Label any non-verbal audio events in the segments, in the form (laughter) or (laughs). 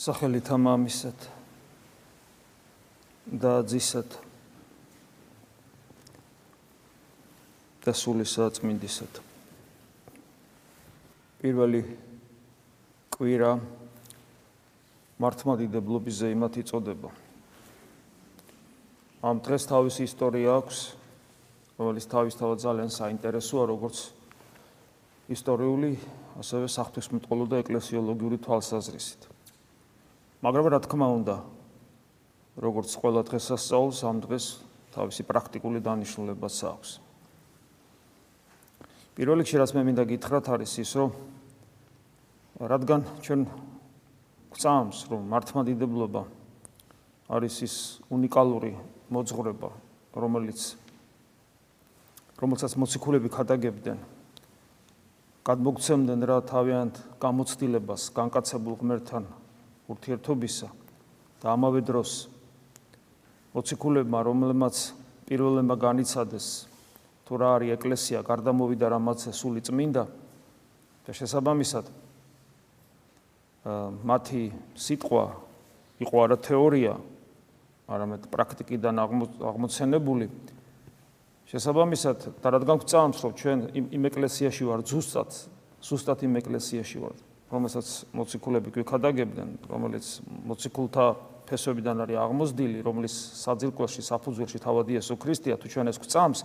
სახელით ამამისად და ძისად და სული საწმინდისად პირველი კვირა მართლმადიდებლობიზე იმათ იწოდება. ამ დღეს თავისი ისტორია აქვს რომელიც თავისთავად ძალიან საინტერესოა როგორც ისტორიული ასევე საფრთხისმეტყველო და ეკლესიოლოგიური თვალსაზრისით მაგრამ რა თქმა უნდა როგორც ყველა დღესასწაულს ამ დღეს თავისი პრაქტიკული დანიშნულებაც აქვს. პირველ რიგში რაც მე მინდა გითხრათ არის ის რომ რადგან ჩვენ გვწამს რომ მართლმადიდებლობა არის ის უნიკალური მოძღვრება რომელიც რომელსაც მოციქულები ქადაგებდნენ გადმოგცემდნენ რა თავიანთ გამოცდილებას განკაცებულ ღმერთთან ურთიერთობისა და ამავე დროს მოციქულებმა რომელმაც პირველმა განიცადეს თუ რა არის ეკლესია, გარდამოვიდა რამაც სული წმინდა და შესაბამისად მათი სიტყვა იყო არა თეორია, არამედ პრაქტიკიდან აღმოცენებული. შესაბამისად, და რადგან გვწამს, რომ ჩვენ იმ ეკლესიაში ვარ ზუსტად, ზუსტად იმ ეკლესიაში ვარ, რომელსაც მოციქულები გვიქადაგებდნენ, რომელიც მოციქულთა ფესვებიდან არის აღმოსდილი, რომლის საძილკვაში, საფუძველში თავად იესო ქრისტეა, თუ ჩვენ ეს გვწამს,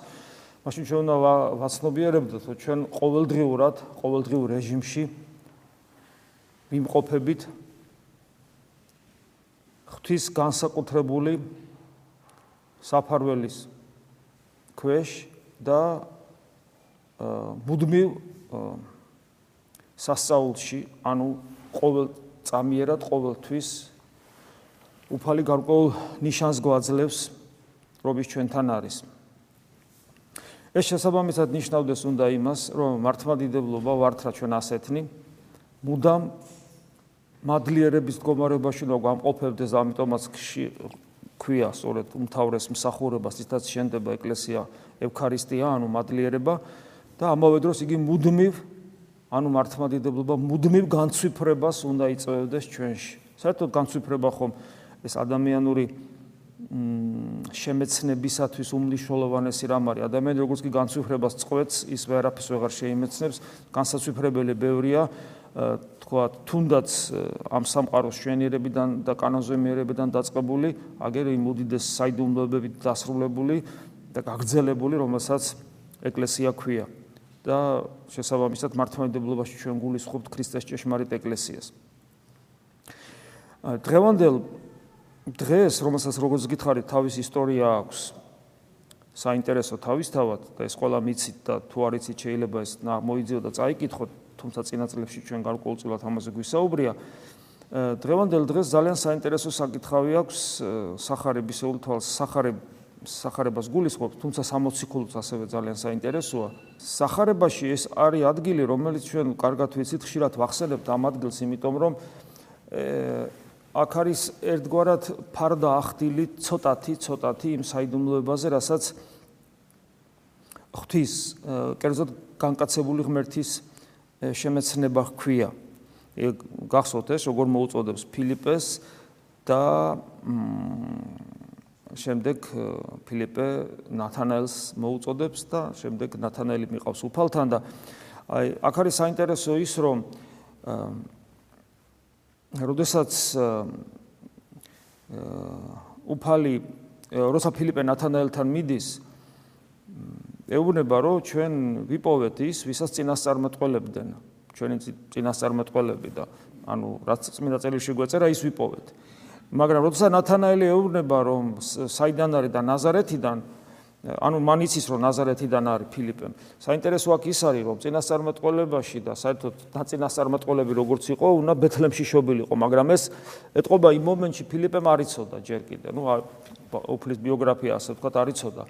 მაშინ ჩვენ უნდა ვაცნობიერებდეთ, რომ ჩვენ ყოველდღიურად, ყოველდღიურ რეჟიმში ვიმყოფებით ღვთის განსაკუთრებული საფარველის ქვეშ და მუდმივ სასწაულში, ანუ ყოველ წამიერად ყოველთვის უფალი გარკვეულ ნიშანს გვაძლევს, რობის ჩვენთან არის. ეს შესაბამისად ნიშნავდეს უნდა იმას, რომ მართლმადიდებლობა ვართ რა ჩვენ ასეთნი, მუდამ მადლიერების მდგომარეობაში უნდა გამყოფებდეს, ამიტომაც ქვია სწორედ უმთავრეს მსახურებას, ისიც შენდება ეკლესია ევქარისტია, ანუ მადლიერება და ამავე დროს იგი მუდმივ ანუ მართლმადიდებლობა მუდმივ განცვიფრებას უნდა იწევდეს ჩვენში. საერთოდ განცვიფრება ხომ ეს ადამიანური შემეცნებისათვის უმნიშვნელოვანესი რამ არის. ადამიანი როგორც კი განცვიფრებას წყვეტს, ის ვერაფერს ვეღარ შეიმეცნებს. განსაცვიფრებელი ბევრია, თქვა, თუნდაც ამ სამყაროს შვენიერებიდან და კანონზომიერებიდან დაწყებული, აგერ იმ უდიდეს საიდუმლოებებით დასრულებული და გაგრძელებული, რომელსაც ეკლესია ქვია. და შესაბამისად მართლმადიდებლობაში ჩვენ გულისხმობთ ქრისტეს ჭეშმარიტ ეკლესიას. დღევანდელ დღეს, რომელსაც როგორც გითხარით, თავის ისტორია აქვს საინტერესო თავისთავად და ეს ყველა მიცით და თუ არ იცით შეიძლება ეს მოიძიო და წაიკითხოთ, თუმცა წინა წლებში ჩვენ გარკვეულწილად ამაზე გვისაუბრია. დღევანდელ დღეს ძალიან საინტერესო საკითხავი აქვს სახარებისეულ თვალს, სახარებ სახარებას გულისხმობ, თუმცა სამოციქულოც ასევე ძალიან საინტერესოა. სახარებაში ეს არის ადგილი, რომელიც ჩვენ კარგად ვიცით, ხშირად ვახსენებთ ამ ადგილს, იმიტომ რომ აქ არის ერთგვარად ფარდა ახდილი ცოტათი, ცოტათი იმ საიდუმლოებაზე, რასაც ღვთის კერძოდ განკაცებული ღმერთის შემეცნება ჰქვია. გახსოვთ ეს, როგორ მოუწოდებს ფილიპეს და შემდეგ ფილიპე ნათანაელს მოუწოდებს და შემდეგ ნათანაელი მიყავს უფალთან და აი აქ არის საინტერესო ის რომ როდესაც უფალი როცა ფილიპე ნათანაელთან მიდის ეუბნება რომ ჩვენ ვიპოვეთ ის ვისაც წინასწარმეტყველებდნენ ჩვენი წინასწარმეტყველები და ანუ რაც წმინდა წერილში გვეწერა ის ვიპოვეთ მაგრამ როცა ნათანაელი ეუბნება რომ საიდან არის და ნაზარეთიდან ანუ მან იცის რომ ნაზარეთიდან არის ფილიპემ საინტერესო აქ ის არის რომ წინასწარმეტყველებაში და საერთოდ დაწინასწარმეტყველები როგორც იყო უნდა ბეთლემში შობილიყო მაგრამ ეს ეთყობა იმ მომენტში ფილიპემ არ იცოდა ჯერ კიდე. ნუ უფლის ბიოგრაფია ასე ვთქვათ არ იცოდა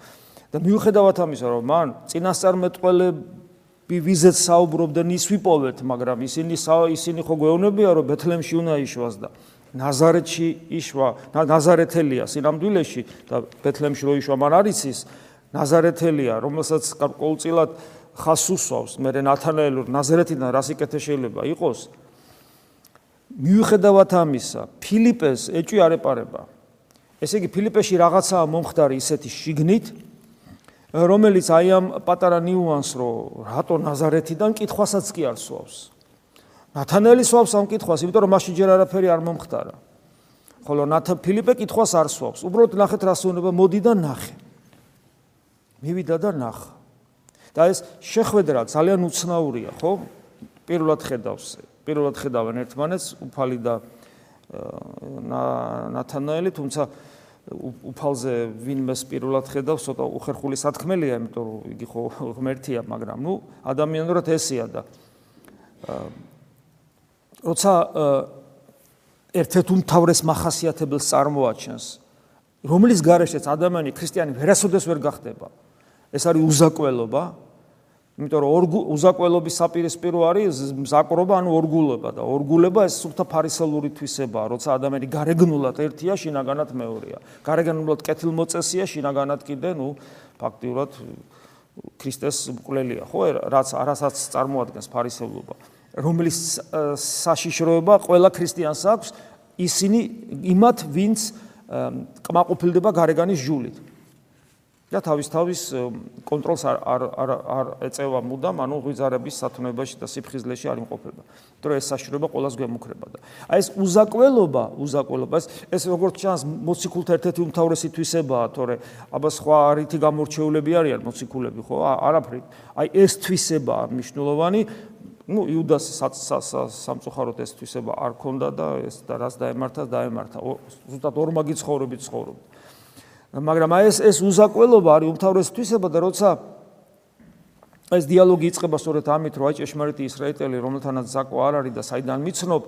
და მიუხედავად ამისა რომ მან წინასწარმეტყველები ვიზეთ საუბრობდნენ ის ვიპოვეთ მაგრამ ისინი ისინი ხო გვეუბნებია რომ ბეთლემში უნდა იშვას და ნაზარეთში იშვა, ნაზარეთელია სინამდვილეში და ბეთლემში რო იშვა, მან არის ის ნაზარეთელია, რომელსაც ყოველწილად ხას უსვავს, მე ნათანაელი ნაზარეთიდან რას იკეთე შეიძლება იყოს? მიუხედავად ამისა, ფილიპეს ეჭვი არ ეპარება. ესე იგი ფილიპეში რაღაცაა მომხდარი ისეთი შიგნით, რომელიც აი ამ პატარა ნიუანს რო რატო ნაზარეთიდან კითხვასაც კი არ სვავს. ნათანელი სვავს ამ კითხვას, იმიტომ რომ მაშინ ჯერ არაფერი არ მომხდარა. ხოლო ნათა ფილიპე კითხვას არ სვავს. უბრალოდ ნახეთ რა სუნება, მოდი და ნახე. მივიდა და ნახა. და ეს შეხვედრა ძალიან უცნაურია, ხო? პირველად ხედავს, პირველად ხედავენ ერთმანეთს უფალი და ნათანაელი, თუმცა უფალზე ვინმეს პირველად ხედავს, ცოტა უხერხული სათქმელია, იმიტომ რომ იგი ხო ღმერთია, მაგრამ ნუ ადამიანურად ესია და როცა ერთ-ერთ უმთავრეს מחასიათებელს წარმოაჩენს, რომლის გარეშეც ადამიანი ქრისტიანი ვერასოდეს ვერ გახდება. ეს არის უზაკველობა, იმიტომ რომ უზაკველობის საპირისპირო არის მზაკრობა ანუ ორგულება და ორგულება ეს სულთა ფარისელური თვისებაა როცა ადამიანი გარეგნულად ერთია შინაგანად მეორეა გარეგნულად კეთილმოწესია შინაგანად კიდე ნუ ფაქტიურად ქრისტეს მკვლელია ხო რაც არასაც წარმოადგენს ფარისევლობა რომლის საშიშროება ყველა ქრისტიანს აქვს ისინი იმათ ვინც კმაყოფილდება გარეგანის ჟულით და თავის თავის კონტროლს არ არ არ არ ეწევა მუდამ, ანუ ღვიძარების სათნოებაში და სიფხიზლეში არ იმყოფება. იმიტომ რომ ეს საშრობა ყოველს გვემუქრება და აი ეს უზაკველობა, უზაკველობა ეს როგორც ჩანს მოციქულთა ერთ-ერთი უმთავრესი თვისებაა, თორე აბა სხვა რითი გამორჩეულები არიან მოციქულები, ხო? არაფერი. აი ეს თვისებაა მნიშვნელოვანი. Ну იუდას სამწუხაროდ ეს თვისება არ ქონდა და ეს და რას დაემართა დაემართა ზუსტად ორმაგი ცხოვრობით ცხოვრობდა მაგრამ აი ეს ეს უზაკველობა არის უმთავრესი თვისება და როცა ეს დიალოგი იწყება სწორედ ამით, რომ აი ჭეშმარიტი ისრაელელი, რომელთანაც ზაკო არ არის და საიდან მიცნობ,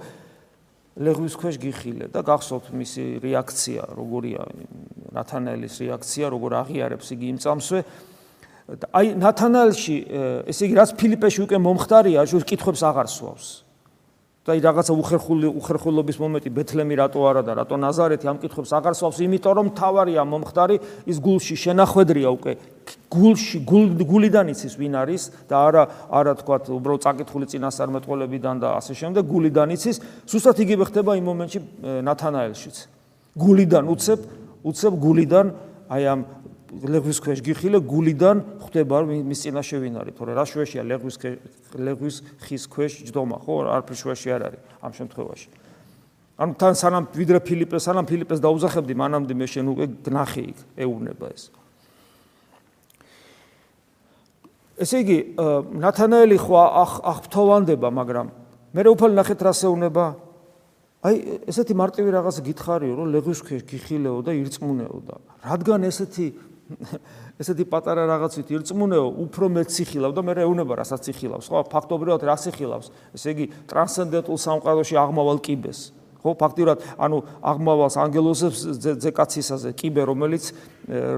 ლეგვის ქვეშ გიხილე და გახსოვთ მისი რეაქცია, როგორია ნათანაელის რეაქცია, როგორ აღიარებს იგი იმ წამსვე. აი ნათანაელში, ესე იგი, რაც ფილიპეში უკვე მომხდარია, შუ კითხებს აღარ სვავს. და აი რაღაცა უხერხული უხერხულობის მომენტი ბეთლემი რატო არა და რატო ნაზარეთი ამ კითხებს აღარ სვავს იმიტომ რომ თავარია მომხდარი ის გულში შენახვედრია უკვე გულში გულიდან იცის ვინ არის და არა არა თქვა უბრალოდ წაკითხული წინასწარმეტყველებიდან და ასე შემდეგ გულიდან იცის ზუსტად იგივე ხდება იმ მომენტში ნათანაელშიც გულიდან უცებ უცებ გულიდან აი ამ ლეგვის ქვეშ გიხილე გულიდან ხვდება მის წინაშე ვინ არის თორე რა შუაშია ლეგვის ლეგვის ხის ქვეშ ჯდომა ხო? არაფერ შუაში არ არის ამ შემთხვევაში. ანუ თან სანამ ვიდრე ფილიპეს სანამ ფილიპეს დაუზახებდი მანამდე მე შენ უკვე გნახე იქ ეუბნება ეს. ესე იგი ნათანაელი ხო აღფთოვანდება მაგრამ მე რა უფალ ნახეთ რა შეუნება აი ესეთი მარტივი რაღაცა გითხარიო რომ ლეგვის ქვეშ გიხილეო და ირწმუნეო და რადგან ესეთი (laughs) ესეთი პატარა რაღაცით ირწმუნეო, უფრო მეც იხილავ და მე რეუნება რასაც იხილავს, ხო? ფაქტობრივად რას იხილავს? ესე იგი, ტრანსცენდენტულ სამყაროში აღმავალ კიბეს. ხო, ფაქტიურად, ანუ აღმავალს ანგელოზებს ზეკაცისაზე, კიბე, რომელიც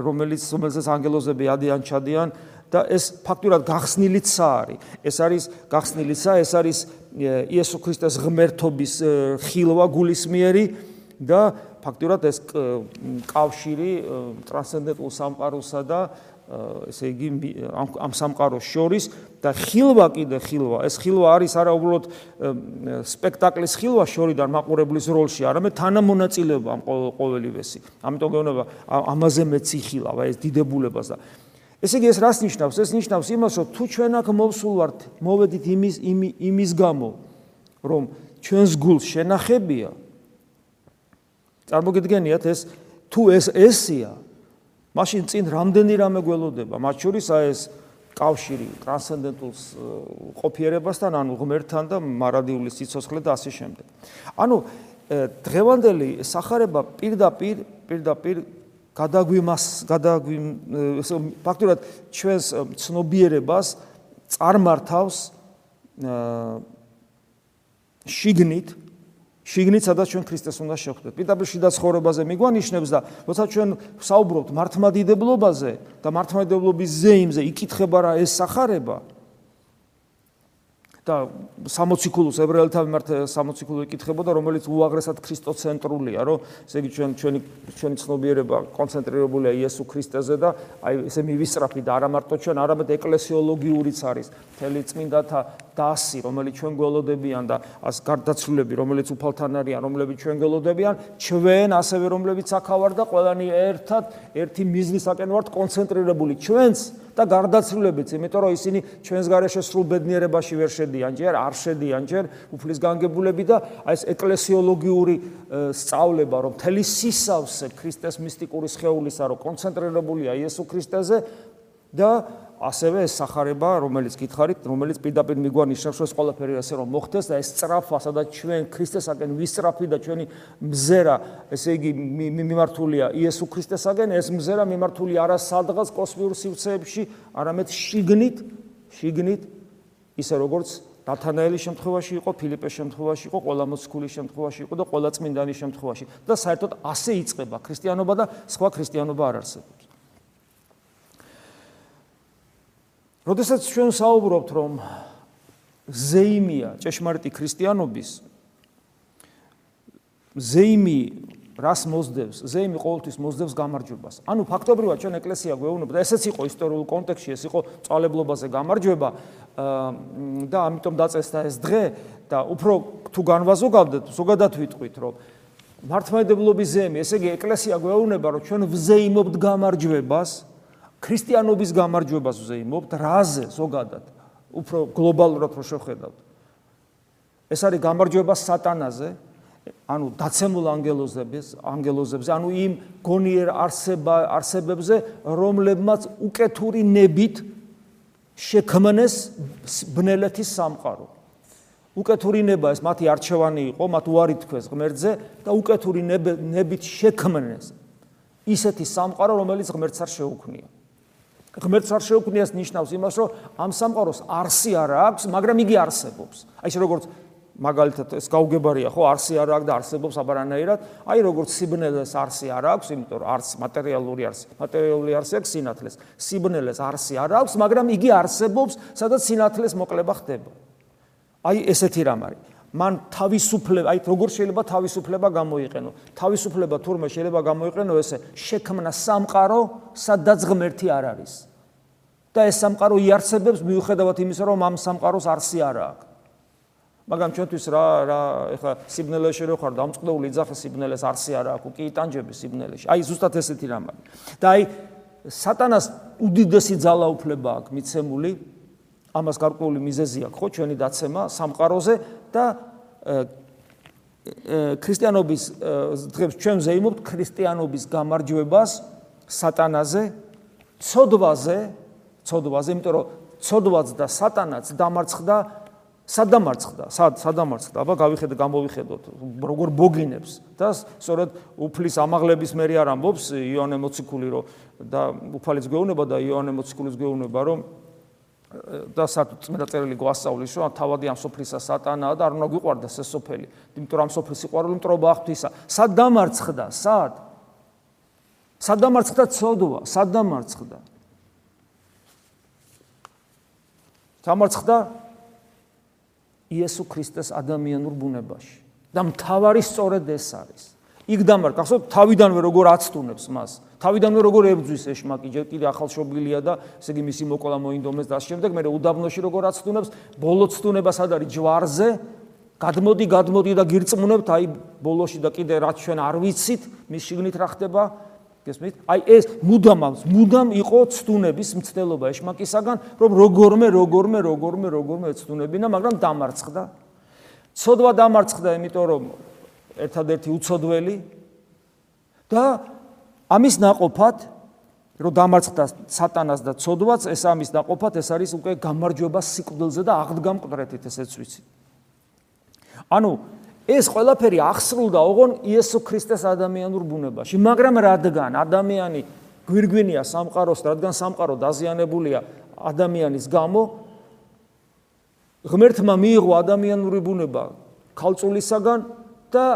რომელიც რომელზეც ანგელოზები ადიან ჩადიან და ეს ფაქტიურად გახსნილიცა არის. ეს არის გახსნილიცა, ეს არის იესო ქრისტეს ღმერთობის ხილვა გულისმიერი და ფაქტურად ეს კავშირი ტრანსცენდენტულ სამყაროსა და ესე იგი ამ სამყაროს შორის და ხილვა კიდე ხილვა. ეს ხილვა არის არა უბრალოდ სპექტაკლის ხილვა შორიდან მაყურებლის როლში არამედ თანამონაწილეობა ამ ყოველივესი ამიტომ გეუბნება ამაზე მეც იხილავ ეს დიდებულებას და ესე იგი ეს რას ნიშნავს? ეს ნიშნავს იმას რომ თუ ჩვენ აქ მოვსულ ვართ მოვედით იმის იმის გამო რომ ჩვენს გულს შენახებია წარმოგიდგენიათ ეს თუ ეს ესია მაშინ წინ რამდენი რამე გველოდება? მათ შორის ეს კავშირი ტრანსცენდენტულს ყოფიერებასთან ანუ ღმერთთან და მარადიული სიცოცხლე და ასე შემდეგ. ანუ დღევანდელი სახარება პირდაპირ პირდაპირ გადაგვიმას გადაგვი ფაქტურად ჩვენს ცნობიერებას წარმართავს შიგნით შიგნით სადაც ჩვენ ქრისტეს უნდა შევხვდეთ. პირდაპირ შიდა ცხოვრებაზე მიგვანიშნებს და როცა ჩვენ საუბრობთ მართმადიდებლობაზე და მართმადიდებლობის ზეიმზე, იკითხება რა ეს სახარება. და 60 ქულუს ებრაელთა მიმართ 60 ქულუ იკითხებოდა, რომელიც უაღრესად ქრისტოცენტრულია, რომ ესე იგი ჩვენ ჩვენი ჩვენი ცნობიერება კონცენტრირებულია იესო ქრისტეზე და აი ესე მივისწრაფი და არა მარტო ჩვენ, არამედ ეკლესიოლოგიურიც არის. მთელი წმინდათა დასი, რომელიც ჩვენ გველოდებიან და ას გარდაცვლილები, რომელიც უფალთან არიან, რომლებიც ჩვენ გველოდებიან, ჩვენ ასევე რომლებიც აქავარ და ყველანი ერთად ერთი მიზნისაკენ ვართ კონცენტრირებული ჩვენს და გარდაცვლილებიც, იმიტომ რომ ისინი ჩვენს გარეშე სრულ ბედნიერებაში ვერ შედიან, ჯერ არ შედიან, ჯერ უფლის განგებულები და აი ეს ეკლესიოლოგიური სწავლება, რომ თელი სისავსე ქრისტეს მისტიკური სხეულისა, რომ კონცენტრირებულია იესო ქრისტეზე და ასევე ეს სახარება, რომელიც გითხარით, რომელიც პირდაპირ მიგვანიშნავს, რომ ეს ყველაფერი ასე რომ მოხდეს და ეს სწრაფა, სადაც ჩვენ ქრისტესაკენ ვისწრაფი და ჩვენი მზერა, ესე იგი მიმართულია იესო ქრისტესაკენ, ეს მზერა მიმართული არა სადღაც კოსმიურ სივრცეებში, არამედ შიგნით, შიგნით ისე როგორც ნათანაელის შემთხვევაში იყო, ფილიპეს შემთხვევაში იყო, ყველა მოციქულის შემთხვევაში იყო და ყველა წმინდანის შემთხვევაში. და საერთოდ ასე იწება ქრისტიანობა და სხვა ქრისტიანობა არ არსებობს. როდესაც ჩვენ საუბრობთ რომ ზეიმია ჭეშმარიტი ქრისტიანობის ზეიმი რას მოსდევს? ზეიმი ყოველთვის მოსდევს გამარჯვებას. ანუ ფაქტობრივად ჩვენ ეკლესია გვეუბნება და ესეც იყო ისტორიულ კონტექსტში, ეს იყო წვალებლობაზე გამარჯვება და ამიტომ დაწესდა ეს დღე და უფრო თუ განვაზოგავდეთ, ზოგადად ვიტყვით, რომ მართლმადიდებლობის ზეიმი, ესე იგი ეკლესია გვეუბნება, რომ ჩვენ ვზეიმობთ გამარჯვებას ქრისტიანობის გამარჯვებას ვზეიმობთ რაზე ზოგადად? უფრო გლობალურად რო შეხედავთ ეს არის გამარჯვება სატანაზე ანუ დაცემულ ანგელოზებს ანგელოზებს ანუ იმ გონიერ არსება არსებებზე რომლებმაც უკეთური ნებით შექმნეს ბნელეთის სამყარო. უკეთური ნება ეს მათი არჩევანი იყო მათ უარი თქვეს ღმერთზე და უკეთური ნებით შექმნეს ისეთი სამყარო რომელიც ღმერთს არ შეუქმნია ღმერთს არ შეუქმნიას ნიშნავს იმას, რომ ამ სამყაროს არსი არ აქვს, მაგრამ იგი არსებობს. აი ეს როგორც მაგალითად ეს გაუგებარია, ხო, არსი არ აქვს და არსებობს აბარანაირად, აი როგორც სიბნელეს არსი არ აქვს, იმიტომ რომ არც მატერიალური არსი, მატერიალური არსი აქვს სინათლეს. სიბნელეს არსი არ აქვს, მაგრამ იგი არსებობს, სადაც სინათლეს მოკლება ხდება. აი ესეთი რამ არის. მან თავისუფლება, აი როგორ შეიძლება თავისუფლება გამოიყენო? თავისუფლება თურმე შეიძლება გამოიყენო ესე, შექმნა სამყარო, სადაც ღმერთი არ არის. და ეს სამყარო იარსებებს მიუხედავად იმისა, რომ ამ სამყაროს არსი არ აქვს. მაგრამ ჩვენთვის რა რა ეხლა სიბნელეში რო ხარ დამწყდეული ძახე სიბნელეს არსი არ აქვს, კი იტანჯები სიბნელეში. აი ზუსტად ესეთი რამ არის. და აი სატანას უდიდესი ძალაუფლება აქვს მიცემული ამას გარკვეული მიზეზი აქვს ხო ჩვენი დაცემა სამყაროზე და ქრისტიანობის დღეს ჩვენ ზეიმობთ ქრისტიანობის გამარჯვებას სატანაზე ცოდვაზე ცოდვაზე იმიტომ რომ ცოდვაც და სატანაც დამარცხდა სადამარცხდა სად სადამარცხდა აბა გავიხედე გამოვიხედოთ როგორ ბოგინებს? და სწორედ უფლის ამაღლების მერი არ ამბობს იონე მოციქული რომ და უფალიც გვეუბნება და იონე მოციქულის გვეუბნება რომ და სათუ წმინდა წერილი გვასწავლის რომ თავადი ამ სოფლისა სატანაა და არ უნდა გვიყვარდეს ეს სოფელი. იმიტომ რომ ამ სოფლის სიყვარული მტრობა აღთვისა სად დამარცხდა? სად? სად დამარცხდა ცოდვა? სად დამარცხდა? დამარცხდა იესო ქრისტეს ადამიანურ ბუნებაში. და მთავარი სწორედ ეს არის იქ დამარცხდა ხო თავიდანვე როგორ აცტუნებს მას. თავიდანვე როგორ ებძვის ეშმაკი ჯერ კიდე ახალშობილია და ესე იგი მისი მოკლა მოინდომეს და შემდეგ. მე უდაბნოში როგორ აცტუნებს? ბოლო ცტუნება სად არის ჯვარზე? გადმოდი გადმოდი და გირწმუნებთ აი ბოლოში და კიდე რაც ჩვენ არ ვიცით მის შიგნით რა ხდება? გესმით? აი ეს მუდამ მუდამ იყო ცტუნების მცდელობა ეშმაკისაგან რომ როგორმე როგორმე როგორმე როგორმე ცტუნებინა მაგრამ დამარცხდა. ცოდვა დამარცხდა იმიტომ რომ ერთადერთი უცოდველი და ამის ناყოფად რომ დამარცხდა სატანას და ცოდვაც, ეს ამის ناყოფად ეს არის უკვე გამარჯვება სიკვდილზე და აღდგამკვდრეთით, ესეც ვიცი. ანუ ეს ყველაფერი აღსრულდა ოღონ იესო ქრისტეს ადამიანურ ბუნებაში, მაგრამ რადგან ადამიანი გვირგვინია სამყაროს, რადგან სამყარო დაზიანებულია ადამიანის გამო, ღმერთმა მიიღო ადამიანური ბუნება ქალწულისაგან და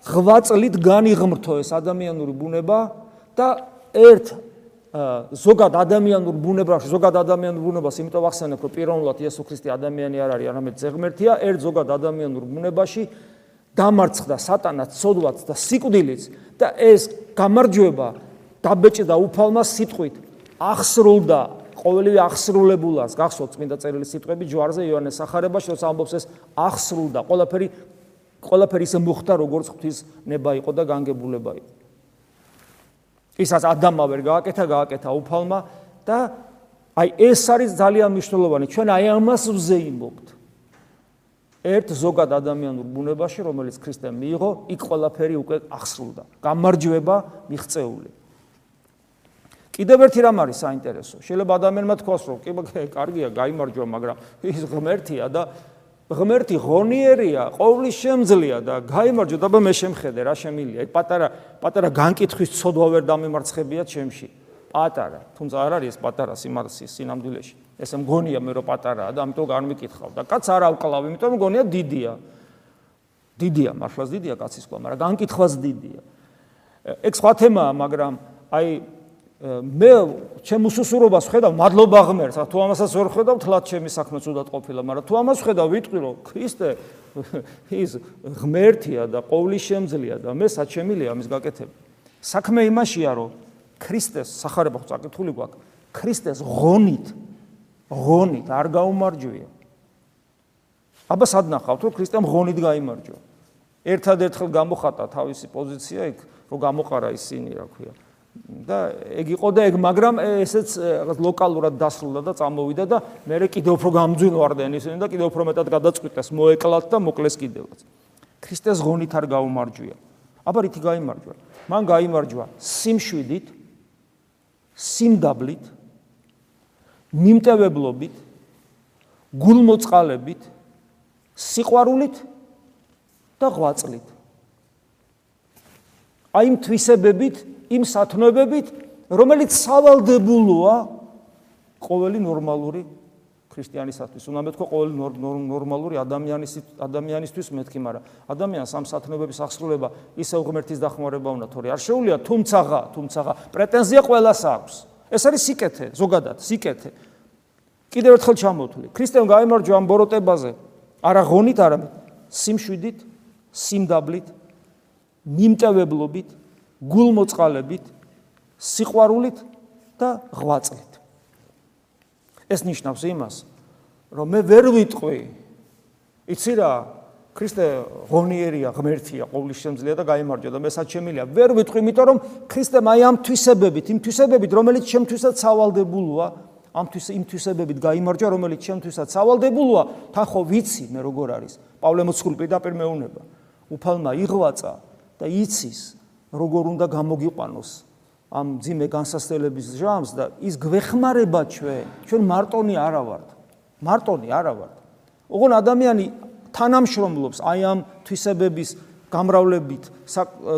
ღვაწლით განიღმრთო ეს ადამიანური ბუნება და ერთ ზოგად ადამიანურ ბუნებაში, ზოგად ადამიანურ ბუნებას, იმიტომ ახსენებ, რომ პიროვნულად იესო ქრისტე ადამიანი არ არის, არამედ ზეგმერთია, ერთ ზოგად ადამიანურ ბუნებაში დამარცხდა სატანა, ცოდვაც და სიკვდილიც და ეს გამარჯვება დაბეჭდა უფალმა სიტყვით. ახსრულდა ყოველივე ახსრულებულას, გახსოვთ წმინდა წერილის სიტყვები ჯვარზე იოანეს სახარებაში, როცა ამბობს ეს ახსრულდა, ყველაფერი ყველაფერი ისე მოხდა, როგორც ღვთის ნება იყო და განგებულება იყო. ისაც ადამმა ვერ გააკეთა, გააკეთა უფალმა და აი ეს არის ძალიან მნიშვნელოვანი. ჩვენ აი ამას ვზეიმობთ. ერთ ზოგად ადამიანურ ბუნებაში, რომელიც ქრისტემ მიიღო, იქ ყველაფერი უკვე ახსრულდა. გამარჯვება მიღწეული. კიდევ ერთი რამ არის საინტერესო. შეიძლება ადამიანმა თქვას, რომ კი, კარგია, გამარჯვა, მაგრამ ის ღმერთია და ღმერთი ღონიერია, ყოვლის შემძლია და გამარჯვა და მე შემხედე რა შემილია. აი პატარა პატარა განკითხვის ცოდვა ვერ დამემარცხებია ჩემში. პატარა, თუმცა არ არის ეს პატარა სიმარსის სინამდვილეში. ესე მგონია მე რომ პატარაა და ამიტომ განმიკითხავ და კაც არ ავკლავ, იმიტომ მგონია დიდია. დიდია, მართლაც დიდია კაცის ყვა, მაგრამ განკითხვაც დიდია. ეგ სხვა თემაა, მაგრამ აი მე ჩემ უსუსურობას ხედავ მადლობა ღმერთს, თუ ამასაც ვერ ხედავ, თლათ ჩემი საქმე ცუდად ყოფილა, მაგრამ თუ ამას ხედავ, ვიტყვი რომ ქრისტე (laughs) ის ღმერთია და ყოვლის შემძლია და მე საჩემილია ამის გაკეთება. საქმე იმაშია, რომ ქრისტეს სახარება ხო წაკითხული გვაქვს, ქრისტეს ღონით ღონით არ გაუმარჯვია. აბა სად ნახავთ, რომ ქრისტემ ღონით გაიმარჯვა? ერთადერთხელ გამოხატა თავისი პოზიცია იქ, რომ გამოყარა ისინი, რა ქვია. და ეგ იყო და ეგ მაგრამ ესეც რაღაც ლოკალურად დასრულდა და წამოვიდა და მე კიდევ უფრო გამძვინვარდნენ ისინი და კიდევ უფრო მეტად გადაწყვიტეს მოეკლათ და მოკლეს კიდევაც. ქრისტეს ღონით არ გაუმარჯვია. აბა რითი გაიმარჯვა? მან გაიმარჯვა სიმშვიდით სიმდაბლით მიმტევებლობით გულმოწყალებით სიყვარულით და ღვაწლით. აი იმ თვისებებით იმ სათნოებებით, რომელიც სავალდებულოა ყოველი ნორმალური ქრისტიანისათვის. უნდა მეთქო ყოველი ნორმალური ადამიანის ადამიანისთვის მეთქი, მაგრამ ადამიანს ამ სათნოებების აღსრულება ისევ ღმერთის დახმარება უნდა თორე არ შეუულია, თუმცაღა, თუმცაღა პრეტენზია ყველას აქვს. ეს არის სიკეთე, ზოგადად სიკეთე. კიდევ ერთხელ ჩამოთვლი. ქრისტემ გაიმარჯვა ამ ბოროტებაზე, არა ღონით, არამედ სიმშვიდით, სიმდაბლით, მიმტევებლობით, გულმოწყალებით, სიყვარულით და ღვაწლით. ეს ნიშნავს იმას, რომ მე ვერ ვიტყვი. იცი რა, ქრისტე ღონიერია, ღმერთია, ყოვლის შემძლია და გამარჯვა და მე საჩემილია. ვერ ვიტყვი, იმიტომ რომ ქრისტემ აი ამ თვისებებით, იმ თვისებებით, რომელიც ჩემთვისაც სავალდებულოა, ამ თვის იმ თვისებებით გამარჯვა, რომელიც ჩემთვისაც სავალდებულოა, თან ხო ვიცი მე როგორ არის. პავლე მოციქული პირდაპირ მეუნება. უფალმა იღვაწა და იცის როგორ უნდა გამოგიყვანოს ამ ძიმე განსასწრების ჟამს და ის გვეხმარება ჩვენ. ჩვენ მარტონი არა ვართ მარტონი არა ვართ ოღონ ადამიანი თანამშრომლობს აი ამ თვისებების გამრავლებით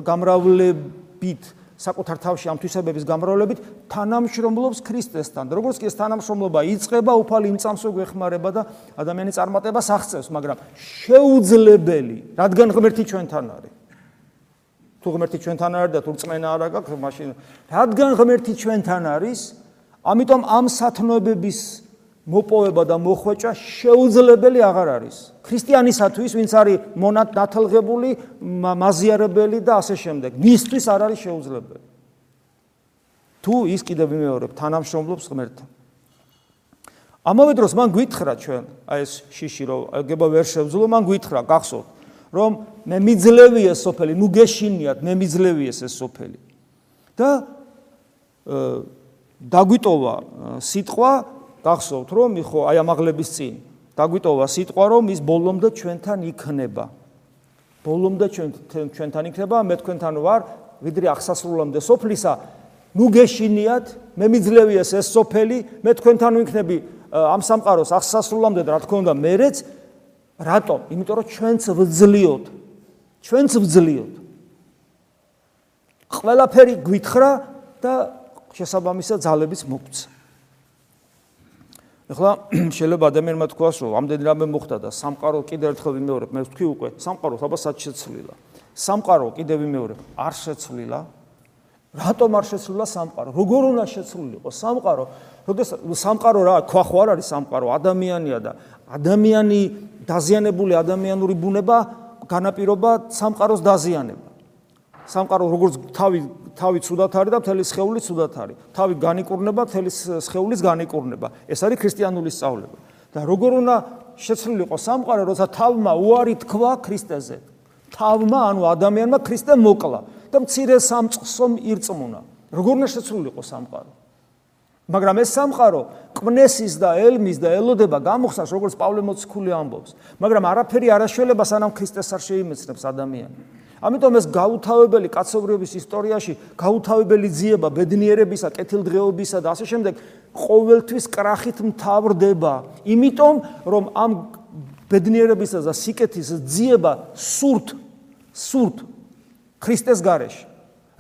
გამრავლებით საკუთარ თავში ამ თვისებების გამრავლებით თანამშრომლობს ქრისტესთან. და როგორც კი ეს თანამშრომლობა იწყება უფალი იმ წამსო გვეხმარება და ადამიანი წარმატებას აღწევს მაგრამ შეუძლებელი რადგან ღმერთი ჩვენთან არის თუ ღმერთი ჩვენთან არის და თუ რწმენა არ აქვს, მაშინ რადგან ღმერთი ჩვენთან არის, ამიტომ ამ სათნოებების მოპოვება და მოხვეჭა შეუძლებელი აღარ არის. ქრისტიანისათვის, ვინც არის მონად დათალღებული, მაზიარებელი და ასე შემდეგ, მისთვის არ არის შეუძლებელი. თუ ის კიდევ ვიმეორებ, თანამშრომლობს ღმერთთან. ამავე დროს მან გვითხრა ჩვენ, აი ეს შიში რომ გება ვერ შევძლო, მან გვითხრა, გახსოვთ, რომ მე მიძლევია სოფელი, ნუ გეშინიათ, მე მიძლევია ეს სოფელი. და დაგვიტოვა სიტყვა, გახსოვთ რომ ხო აი ამაღლების წინ დაგვიტოვა სიტყვა რომ ის ბოლომდე ჩვენთან იქნება. ბოლომდე ჩვენ ჩვენთან იქნება, მე თქვენთან ვარ, ვიდრე აღსასრულამდე სოფლისა. ნუ გეშინიათ, მე მიძლევია ეს სოფელი, მე თქვენთან ვიქნები ამ სამყაროს აღსასრულამდე და რა თქმა უნდა მერეც რატომ? იმიტომ რომ ჩვენც ვძლიოთ. ჩვენც ვძლიოთ. ყველაფერი გვითხრა და შესაბამისად ძალებიც მოგცა. ახლა შეიძლება ადამიანმა თქვას, რომ ამდენი რამე მოხდა და სამყარო კიდევ ერთხელ ვიმეორებ, მე ვთქვი უკვე, სამყარო საბა სად შეცვლილა. სამყარო კიდევ ვიმეორებ, არ შეცვლილა. რატომ არ შეცვლილა სამყარო? როგორ უნდა შეცვლილიყო სამყარო? როდესაც სამყარო რა, ქვა ხო არ არის სამყარო, ადამიანია და ადამიანი დაზიანებული ადამიანური ბუნება განაპირობა სამყაროს დაზიანება. სამყარო როგორც თავი თავი ცუდად არის და მთელი სხეული ცუდად არის. თავი განიკურნება, მთელი სხეულის განიკურნება. ეს არის ქრისტიანული სწავლება. და როგორ უნდა შეცვლილიყო სამყარო, როცა თავმა უარი თქვა ქრისტეზე. თავმა, ანუ ადამიანმა ქრისტე მოკლა და მცირე სამწყსომ ირწმუნა. როგორ უნდა შეცვლილიყო სამყარო? მაგრამ ეს სამყარო კვნესის და ელმის და ელოდება გამოხსნას როგორც პავლე მოციქული ამბობს. მაგრამ არაფერი არაშველება სანამ ქრისტეს არ შეიმეცნებს ადამიანი. ამიტომ ეს გაუთავებელი კაცობრიობის ისტორიაში გაუთავებელი ძიება ბედნიერებისა, კეთილდღეობისა და ასე შემდეგ ყოველთვის კრახით მთავრდება. იმიტომ რომ ამ ბედნიერებისა და სიკეთის ძიება სურთ სურთ ქრისტეს გარეშე.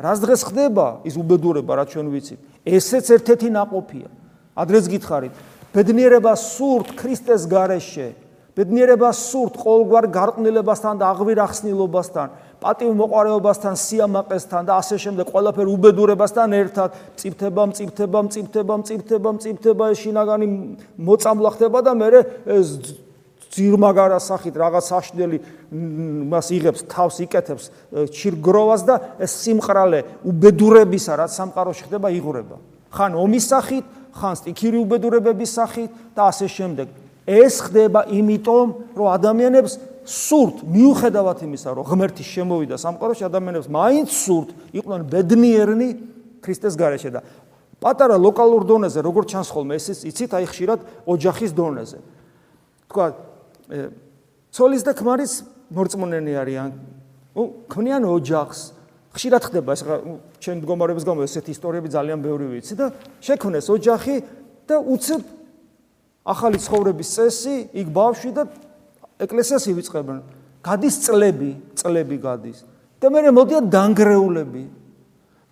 რას დღეს ხდება ის უბედურება, რაც ჩვენ ვიცით? ესეც ერთ-ერთი ناقოფია. ადრეს გითხარით, ბედნიერება სურთ ქრისტეს გარეშე. ბედნიერება სურთ ყოველგვარ გარყვნილებასთან და აღვირახსნილობასთან, პატივმოყარეობასთან, სიამაყესთან და ასე შემდეგ ყველაფერ უბედურებასთან ერთად წიფთება, წიფთება, წიფთება, წიფთება, წიფთება ეს შინაგანი მოწამვლა ხდება და მე ძირმაგარა სახით რაღაც საშნელი მას იღებს თავს იკეთებს ჩირგროვას და ეს სიმყრალე უბედურებისა რაც სამყაროში ხდება იღურება. ხან ომის სახით ხან სტიქირი უბედურებების სახით და ასე შემდეგ. ეს ხდება იმიტომ რომ ადამიანებს სურთ მიუხედავად იმისა რომ ღმერთი შემოვიდა სამყაროში ადამიანებს მაინც სურთ იყვნენ ბედნიერნი ქრისტეს გარეშე და პატარა ლოკალურ დონეზე როგორც ჩანს ხოლმე ეს იცით აი ხშირად ოჯახის დონეზე. თქვა ცოლის და ქმარის მორწმუნენი არიან. უ ქმნიან ოჯახს. ხშირად ხდება ეს ჩვენ მდგომარეობის გამო ესეთი ისტორიები ძალიან ბევრი ვიცი და შექმნეს ოჯახი და უცებ ახალი ცხოვრების წესი, იქ ბავშვი და ეკლესიას ივიწყებენ. გადის წლები, წლები გადის. და მე მოდიან დანგრეულები.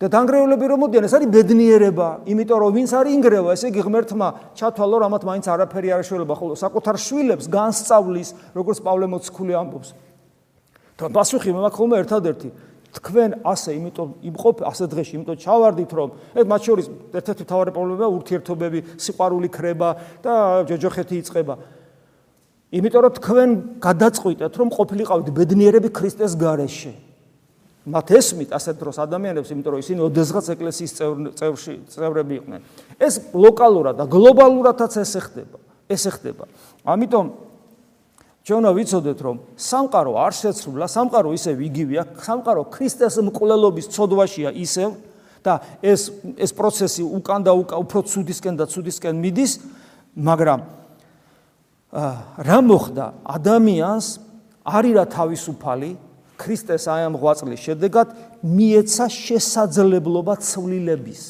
და დანგრეულები რომ მოდიან, ეს არის ბედნიერება, იმიტომ რომ ვინც არის ინგრევა, ესე იგი ღმერთმა ჩათვალო, რამაც მაინც არაფერი არ შეიძლება, ხოლო საკუთარ შვილებს განსწავლის, როგორც პავლე მოციქული ამბობს. და პასუხი მე მაქვს ხოლმე ერთადერთი. თქვენ ასე, იმიტომ იმყოფ ასე დღეში, იმიტომ ჩავარდით, რომ ეს მათ შორის ერთ-ერთი თავარი პრობლემაა ურთიერთობები, სიყვარული ქრება და ჯოჯოხეთი იწყება. იმიტომ რომ თქვენ გადაწყვიტეთ, რომ ყოფილიყავით ბედნიერები ქრისტეს გარეშე. მათ ესმით ასეთ დროს ადამიანებს, იმიტომ რომ ისინი ოდესღაც ეკლესიის წევრში წევრები იყვნენ. ეს ლოკალურად და გლობალურადაც ეს ხდება. ეს ხდება. ამიტომ ჩვენ ვიცოდეთ, რომ სამყარო არ შეცვლა, სამყარო ისევ იგივეა, სამყარო ქრისტეს მკვლელობის წოდვაშია ისევ და ეს ეს პროცესი უკან და უფრო ცუდისკენ და ცუდისკენ მიდის, მაგრამ რა მოხდა ადამიანს არირა თავისუფალი ქრისტეს აი ამ ღვაწლის შედეგად მიეცა შესაძლებლობა ცვლილების.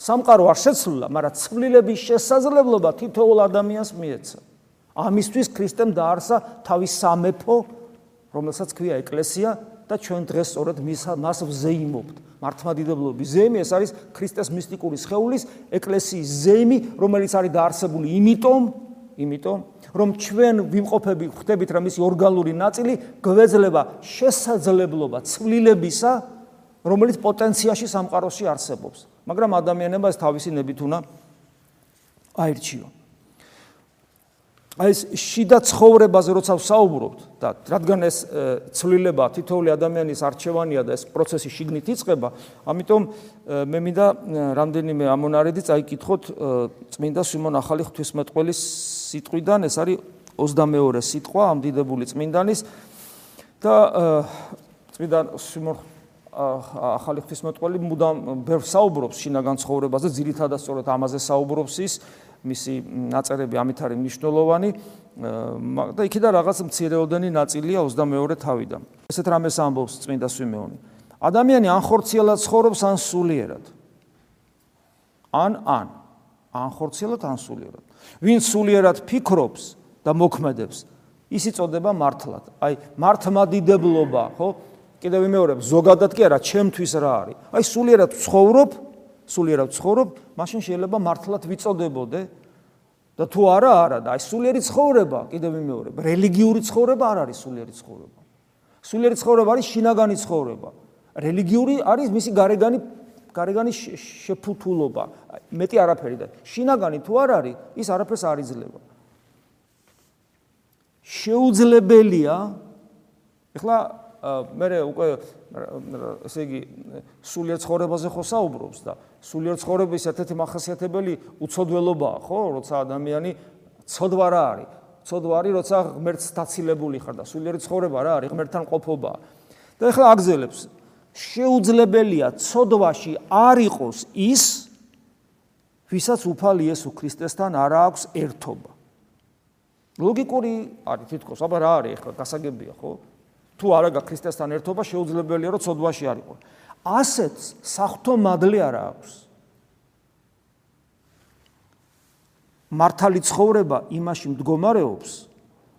სამყარო არ შეცვლა, მაგრამ ცვლილების შესაძლებლობა თითოეულ ადამიანს მიეცა. ამისთვის ქრისტემ დაარსა თავის სამეფო, რომელსაც ქვია ეკლესია და ჩვენ დღეს სწორედ მას ვზეიმობთ. მართლმადიდებლობის ზეიმი ეს არის ქრისტეს მისტიკური სხეულის ეკლესიის ზეიმი, რომელიც არის დაარსებული იმიტომ, იმიტომ რომ ჩვენ ვიმყოფები ხვდებით რომ ის ორგანული ნაწილი გვეძლება შესაძლებლობა ცვლილებისა რომელიც პოტენციაში სამყაროში არსებობს. მაგრამ ადამიანება ეს თავისი ნებით უნდა აირჩიო აი ეს შიდა ცხოვრებაზე როცა ვსაუბრობთ და რადგან ეს ცვლილება თითოეული ადამიანის არჩევანია და ეს პროცესი შიგნით იწყება, ამიტომ მე მინდა რამდენიმე ამონარიდი წაიკითხოთ წმინდა სიმონ ახალი ღვთისმეტყველის სიტყვიდან, ეს არის 22 სიტყვა ამ დიდებული წმინდანის და წმინდა სიმონ ახალი ღვთისმეტყველი მუდამ ბევრ საუბრობს შინაგან ცხოვრებაზე, ძირითადად სწორედ ამაზე საუბრობს ის მისი ნაწერები ამით არის მნიშვნელოვანი და იქიდან რაღაც მცირეოდენი ნაწილია 22 თავიდან. ესეთ რამეს ამბობს წმინდა სვიმეონი. ადამიანი ან ხორციელად ცხოვრობს, ან სულიერად. ან ან ან ხორციელად, ან სულიერად. ვინ სულიერად ფიქრობს და მოქმედებს, ის იწოდება მართლად. აი, მართმადიდებლობა, ხო? კიდევ ვიმეორებ, ზოგადად კი არა, ჩემთვის რა არის? აი, სულიერად ცხოვრობ, სულიერად ცხოვრობ, მაშინ შეიძლება მართლად ვიწოდებოდე და თუ არა, არა და აი სულიერი ცხოვრება, კიდევ ვიმეორებ, რელიგიური ცხოვრება არ არის სულიერი ცხოვრება. სულიერი ცხოვრება არის შინაგანი ცხოვრება. რელიგიური არის მისი გარეგანი გარეგანის შეფუთულობა, მეტი არაფერი და შინაგანი თუ არ არის, ის არაფერს არ იძლევა. შეუძლებელია ეხლა მე უკვე ესე იგი სულიერ ცხოვრებაზე ხო საუბრობს და სულიერ ცხოვრების ერთ-ერთი მახასიათებელი უცოდველობაა, ხო, როცა ადამიანი ცოდვა რა არის? ცოდვა არის, როცა ღმერთს დაცილებული ხარ და სულიერი ცხოვრება რა არის? ღმერთთან ყოფობა. და ეხლა აგზელებს შეუძლებელია ცოდვაში არ იყოს ის ვისაც უფალი იესო ქრისტესთან არ აქვს ერთობა. ლოგიკური არის თითქოს, აბა რა არის ახლა გასაგებია, ხო? თუ არა გაქვს ქრისტესთან ერთობა, შეუძლებელია რომ ცოდვაში არ იყოს. ასეთ საფრთხო მადლი არა აქვს. მართალი ცხოვრება იმაში მდგომარეობს,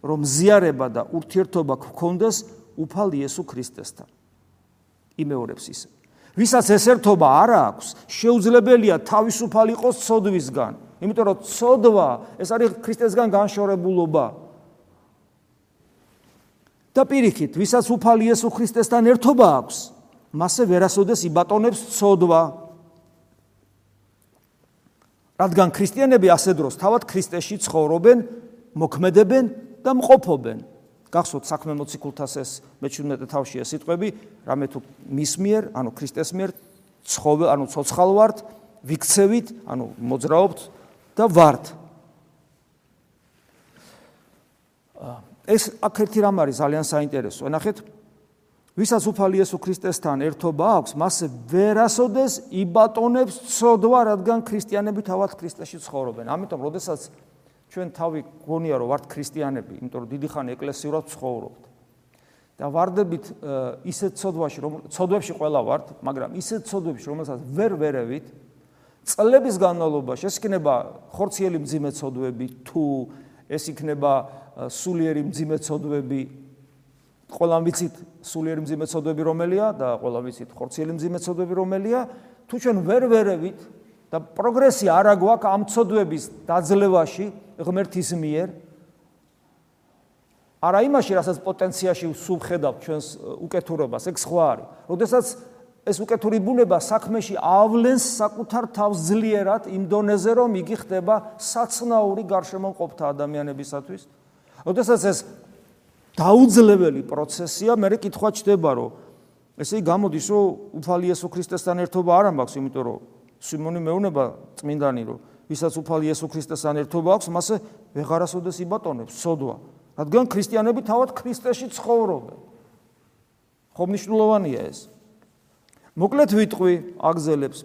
რომ ზიარება და ურთიერთობა გქონდეს უფალ იესო ქრისტესთან. იმეორებს ისე. ვისაც ეს ერთობა არ აქვს, შეუძლებელია თავისუფალ იყოს ცოდვისგან. იმიტომ რომ ცოდვა ეს არის ქრისტესგან განშორებულობა. და პირიქით, ვისაც უფალ იესო ქრისტესთან ერთობა აქვს, მასე ვერასოდეს იბატონებს ცოდვა. რადგან ქრისტიანები ასე დროს თავად ქრისტეში ცხოვრობენ, მოქმედებენ და მყოფობენ. გახსოვთ საქმე მოციქულთას ეს მე-17 თავშია სიტყვები, რამე თუ მის მიერ, ანუ ქრისტეს მიერ ცხოვრ, ანუ ცოცხალ ვართ, ვიქცევით, ანუ მოძრაობთ და ვართ. ეს აქ ერთი რამ არის ძალიან საინტერესო. ნახეთ, ვისაც უფალი იესო ქრისტესთან ერთობა აქვს, მასე ვერასოდეს იბატონებს ცოდვა, რადგან ქრისტიანები თავად ქრისტეში ცხოვრობენ. ამიტომ, როდესაც ჩვენ თავი გონია რომ ვართ ქრისტიანები, იმიტომ რომ დიდი ხანი ეკლესიურად ცხოვრობთ. და ვარდებით ისეთ ცოდვაში, რომ ცოდვებში ყველა ვართ, მაგრამ ისეთ ცოდვებში, რომელსაც ვერ ვერევით, წლების განმავლობაში ეს იქნება ხორციელი მძიმე ცოდვები თუ ეს იქნება სულიერი მძიმე ცოდვები ყველამ ვიცით სულიერი მძიმე ცოდვები რომელია და ყველამ ვიცით ხორციელი მძიმე ცოდვები რომელია თუ ჩვენ ვერ ვერევით და პროგრესი არა გვაქვს ამ ცოდვების დაძლევაში ღმერთის მიერ არა იმაში რასაც პოტენციაში სულ ხედავ ჩვენს უკეთურობას ეგ სხვა არის. როდესაც ეს უკეთური ბუნება საქმეში ავლენს საკუთარ თავს ძლიერად იმ დონეზე რომ იგი ხდება საცნაური გარშემო მყოფთა ადამიანებისათვის. როდესაც ეს დაუძლებელი პროცესია, მე კითხვა ჩდება რომ ესე იგი გამოდის რომ უფალი იესო ქრისტესთან ერთობა არ ამბობს, იმიტომ რომ სიმონი მეუნება წმინდანი რომ ვისაც უფალი იესო ქრისტესთან ერთობა აქვს, მასე ვეღარასოდეს იბატონებს სოდვა. რადგან ქრისტიანები თავად ქრისტეში ცხოვრობენ. ხომ მნიშვნელოვანია ეს? მოკლედ ვიტყვი აგზელებს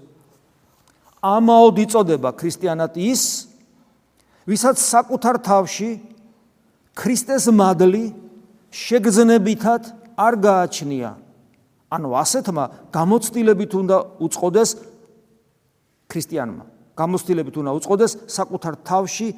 ამაოდ იწოდება ქრისტიანად ის ვისაც საკუთარ თავში ქრისტეს მადლი შეგზნებითად არ გააჩნია. ანუ ასეთმა გამოცდილებით უნდა უწყოდეს ქრისტიანმა. გამოცდილებით უნდა უწყოდეს საკუთარ თავში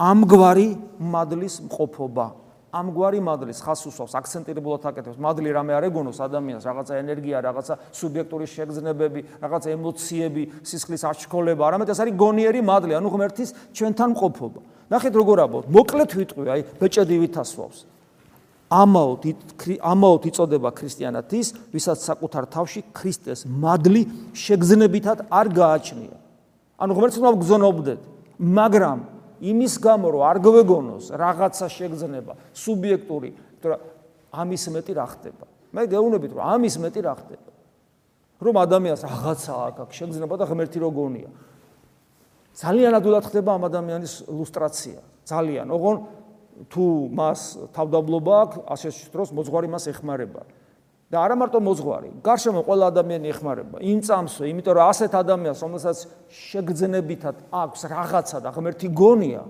ამგვარი მადლის მყოფობა. ამგვარი მადლის ხას უსვავს აქცენტირებულად აკეთებს. მადლი რამე არ ეგონოს ადამიანს რაღაცა ენერგია რაღაცა სუბიექტური შეგრძნებები რაღაცა ემოციები სისხლის აღშკოლება არამედ ეს არის გონიერი მადლი ანუ ღმერთის ჩვენთან მყოფობა. ნახეთ როგორ აბოთ მოკლედ ვიტყვი აი ბეჭედი ვითასვავს. ამაოდ ამაოდ იწოდება ქრისტიანად ის ვისაც საკუთარ თავში ქრისტეს მადლი შეგრძნებითად არ გააჩნია ანუ ღმერთს უნდა გზნობდეთ მაგრამ იმის გამო რომ არ გვეგონოს რაღაცა შეგზნება სუბიექტური იმიტომ რომ ამის მეტი რა ხდება? მე გეუბნებით რომ ამის მეტი რა ხდება? რომ ადამიანს რაღაცა აქვს შეგზნება და ღმერთი რო გონია. ძალიან ადულად ხდება ამ ადამიანის ლუსტრაცია. ძალიან ოღონ თუ მას თავდაბლობა აქვს ასე დროს მოძღვარი მას ეხმარება და არა მარტო მოძღვარი, გარშემო ყველა ადამიანი ეხმარება. იმ წამსვე, იმიტომ რომ ასეთ ადამიანს, რომელსაც შეგრძნებითად აქვს რაღაცა და ღმერთი გონია,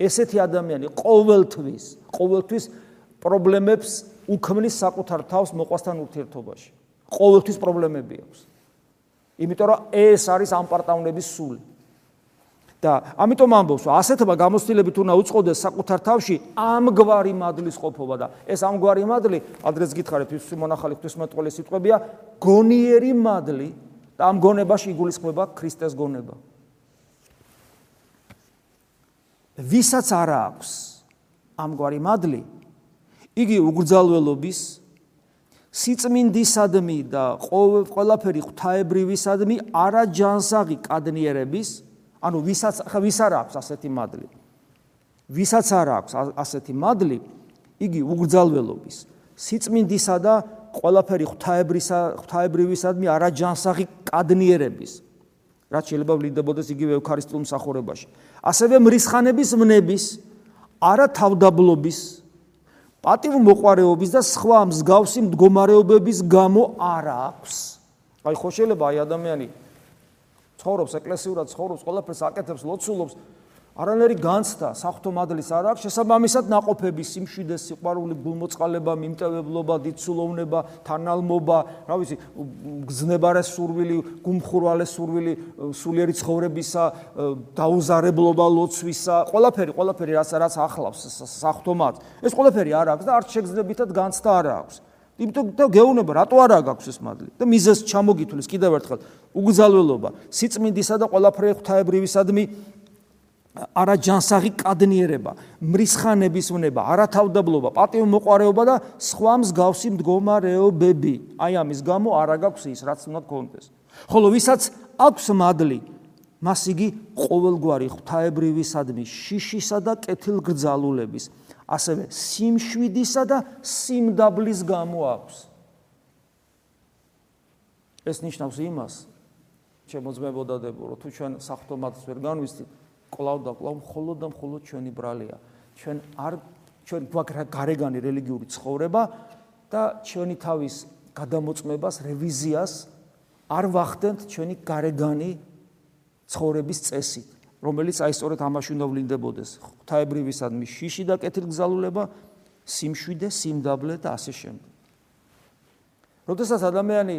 ესეთი ადამიანი ყოველთვის, ყოველთვის პრობლემებს უქმნის საკუთარ თავს მოყვასთან ურთიერთობაში. ყოველთვის პრობლემები აქვს. იმიტომ რომ ეს არის ამ პარტაუნების სული. და ამიტომ ამბობს, ასეთმა გამოცდილებით უნდა უწყოდეს საკუთარ თავში ამგვარი მადლის ყოფობა და ეს ამგვარი მადლი, ადრეს გითხარით, ის მონახალი ღვთისმეტყველის სიტყვებია, გონიერი მადლი და ამ გონებაში იგულისხმება ქრისტეს გონება. ვისაც არ აქვს ამგვარი მადლი, იგი უგრძალველობის, სიწმინდისადმი და ყველაფერი ღვთაებრივისადმი არა ჯანსაღი კადნიერების ანუ ვისაც ხა ვის არ აქვს ასეთი მადლი ვისაც არ აქვს ასეთი მადლი იგი უგრძალველობის სიწმინდისა და ყველაფერი ღვთაებრისა ღვთაებრივისადმი არა ჯანსაღი კადნიერების რაც შეიძლება ვლინდებოდეს იგივე ევქარისტიულ მსახურებაში ასევე მრისხანების მნების არა თავდაბლობის პატივ მოყარეობის და სხვა მსგავსი მდგომარეობების გამო არ აქვს. აი ხო შეიძლება აი ადამიანი ცხოვრობს, ეკლესიურად ცხოვრობს, ყველაფერს აკეთებს, ლოცულობს. არანაირი განცდა, საფრთხო მადლის არ აქვს, შესაბამისად ناყოფები, სიმშვიდე, სიყვარული, გულმოწყალება, მიმტევებლობა, დიცულოვნება, თანალმობა, რა ვიცი, გზნებარე სურვილი, გუმხურვალე სურვილი, სულიერი ცხოვრებისა, დაუზარებლობა, ლოცვისა, ყველაფერი, ყველაფერი რაც რაც ახლავს საფრთხო მადს. ეს ყველაფერი არ აქვს და არც შეგრძნებითად განცდა არ აქვს. იმიტომ და გეუბნება რატო არ აქვს ეს მადლი და მიზეს ჩამოგითვლის კიდევ ერთხელ უგზალველობა სიწმინდისა და ყველაფერი ღვთაებრივისადმი არა ჯანსაღი კადნიერება, მრისხანების უნება, არა თავდაბლობა, პატივმოყარეობა და სხვა მსგავსი მდგომარეობები. აი ამის გამო არა გაქვს ის, რაც უნდა გქონდეს. ხოლო ვისაც აქვს მადლი, მას იგი ყოველგვარი ღვთაებრივისადმი შიშისა და კეთილგრძალულების, ასევე სიმშვიდისა და სიმდაბლის გამო აქვს. ეს ნიშნავს იმას, შემოძმებოდადებო, რომ თუ ჩვენ საფრთხომაც ვერ განვისთით, კლავ და კლავ მხოლოდ და მხოლოდ ჩვენი ბრალია. ჩვენ არ ჩვენ გვაქვს გარეგანი რელიგიური ცხოვრება და ჩვენი თავის გადამოწმებას, რევიზიას არ ვახდენთ ჩვენი გარეგანი ცხოვრების წესით, რომელიც აი სწორედ ამაში უნდა ვლინდებოდეს. ღვთაებრივისადმი შიში და კეთილგზალულება, სიმშვიდე, სიმდაბლე და ასე შემდეგ. როდესაც ადამიანი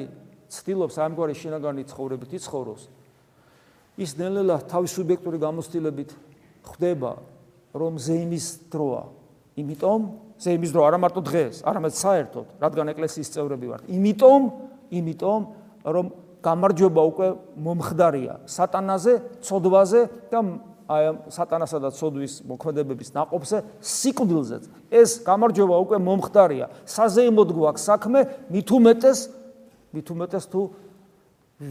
ცდილობს ამგვარი შინაგანი ცხოვრებით იცხოვროს, ის ნელ-ნელა თავის სუბიექტური გამოცდილებით ხვდება რომ ზეიმის დროა. იმიტომ ზეიმის დრო არა მარტო დღეს, არამედ საერთოდ, რადგან ეკლესიის წევრები ვართ. იმიტომ, იმიტომ რომ გამარჯვება უკვე მომხდარია სატანაზე, ცოდვაზე და აი ამ სატანასა და ცოდვის მოქმედებების ناقობზე სიკვდილზეც. ეს გამარჯვება უკვე მომხდარია. საზეიმოდ გვაქვს საქმე, მით უმეტეს მით უმეტეს თუ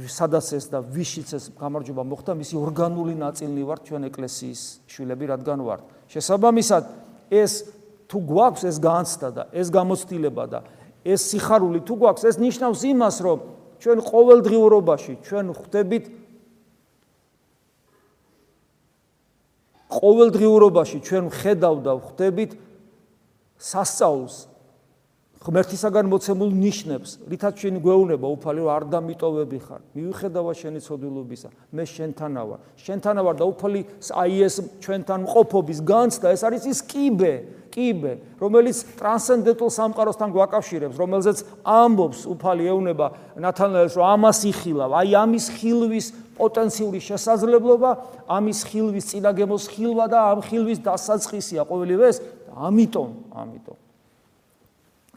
სადაც ეს და ვიშიც ეს გამარჯვება მოხდა, მისი ორგანული ნაწილი ვართ ჩვენ ეკლესიის შვილები, რადგან ვართ. შესაბამისად, ეს თუ გვაქვს ეს განცდა და ეს გამოცდილება და ეს სიხარული თუ გვაქვს, ეს ნიშნავს იმას, რომ ჩვენ ყოველდღიურობაში ჩვენ ხვდებით ყოველდღიურობაში ჩვენ ხედავ და ხვდებით სასწაულს ღმერთისაგან მოცემულ ნიშნებს, რითაც შენ გვეუბნება უფალი რომ არ დამიტოვები ხარ. მიუხედავა შენი ცოდილობისა, მე შენთანა ვარ. შენთანა ვარ და უფალი აი ეს ჩვენთან მყოფობის განცდა, ეს არის ის კიბე, კიბე, რომელიც ტრანსცენდენტულ სამყაროსთან გვაკავშირებს, რომელზეც ამბობს უფალი ეუბნება ნათანაელს რომ ამას იხილავ, აი ამის ხილვის პოტენციური შესაძლებლობა, ამის ხილვის წინაგემოს ხილვა და ამ ხილვის დასაწყისია ყოველივე ეს. ამიტომ, ამიტომ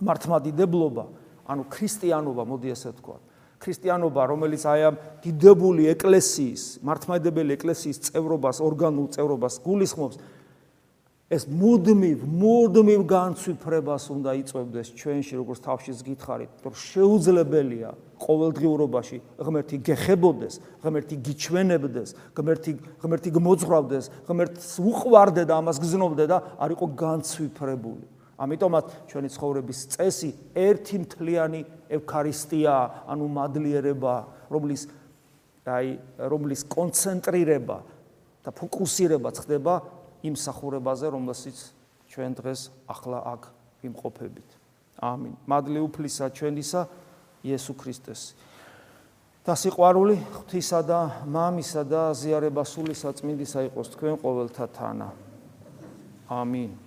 მართმადიდებლობა, ანუ ქრისტიანობა, მოდი ასე ვთქვა. ქრისტიანობა, რომელიც აი ამ დიდებული ეკლესიის, მართმადიდებელი ეკლესიის წევრობას, ორგანულ წევრობას გულისხმობს, ეს მუდმივ, მუდმივ განცვიფრებას უნდა იწვევდეს ჩვენში, როგორც თავშიც გითხარით, რომ შეუძლებელია ყოველდღიურობაში ღმერთი გეხებოდეს, ღმერთი გიჩვენებდეს, ღმერთი ღმერთი გმოძღვრავდეს, ღმერთს უყვარდე და ამას გზნობდე და არ იყო განცვიფრებული. ამიტომაც ჩვენი ცხოვრების წესი ერთი მთლიანი ევქარისტია, ანუ მადლიერება, რომლის აი რომლის კონცენტრირება და ფოკუსირება ხდება იმ სახურებაზე, რომელსაც ჩვენ დღეს ახლა აქ ვიმყოფებით. ამინ. მადლი უფლისა ჩვენისა იესო ქრისტეს. და სიყვარული ღვთისა და მამისა და ზიარება სული საწმინდისა იყოს თქვენ ყოველთა თანა. ამინ.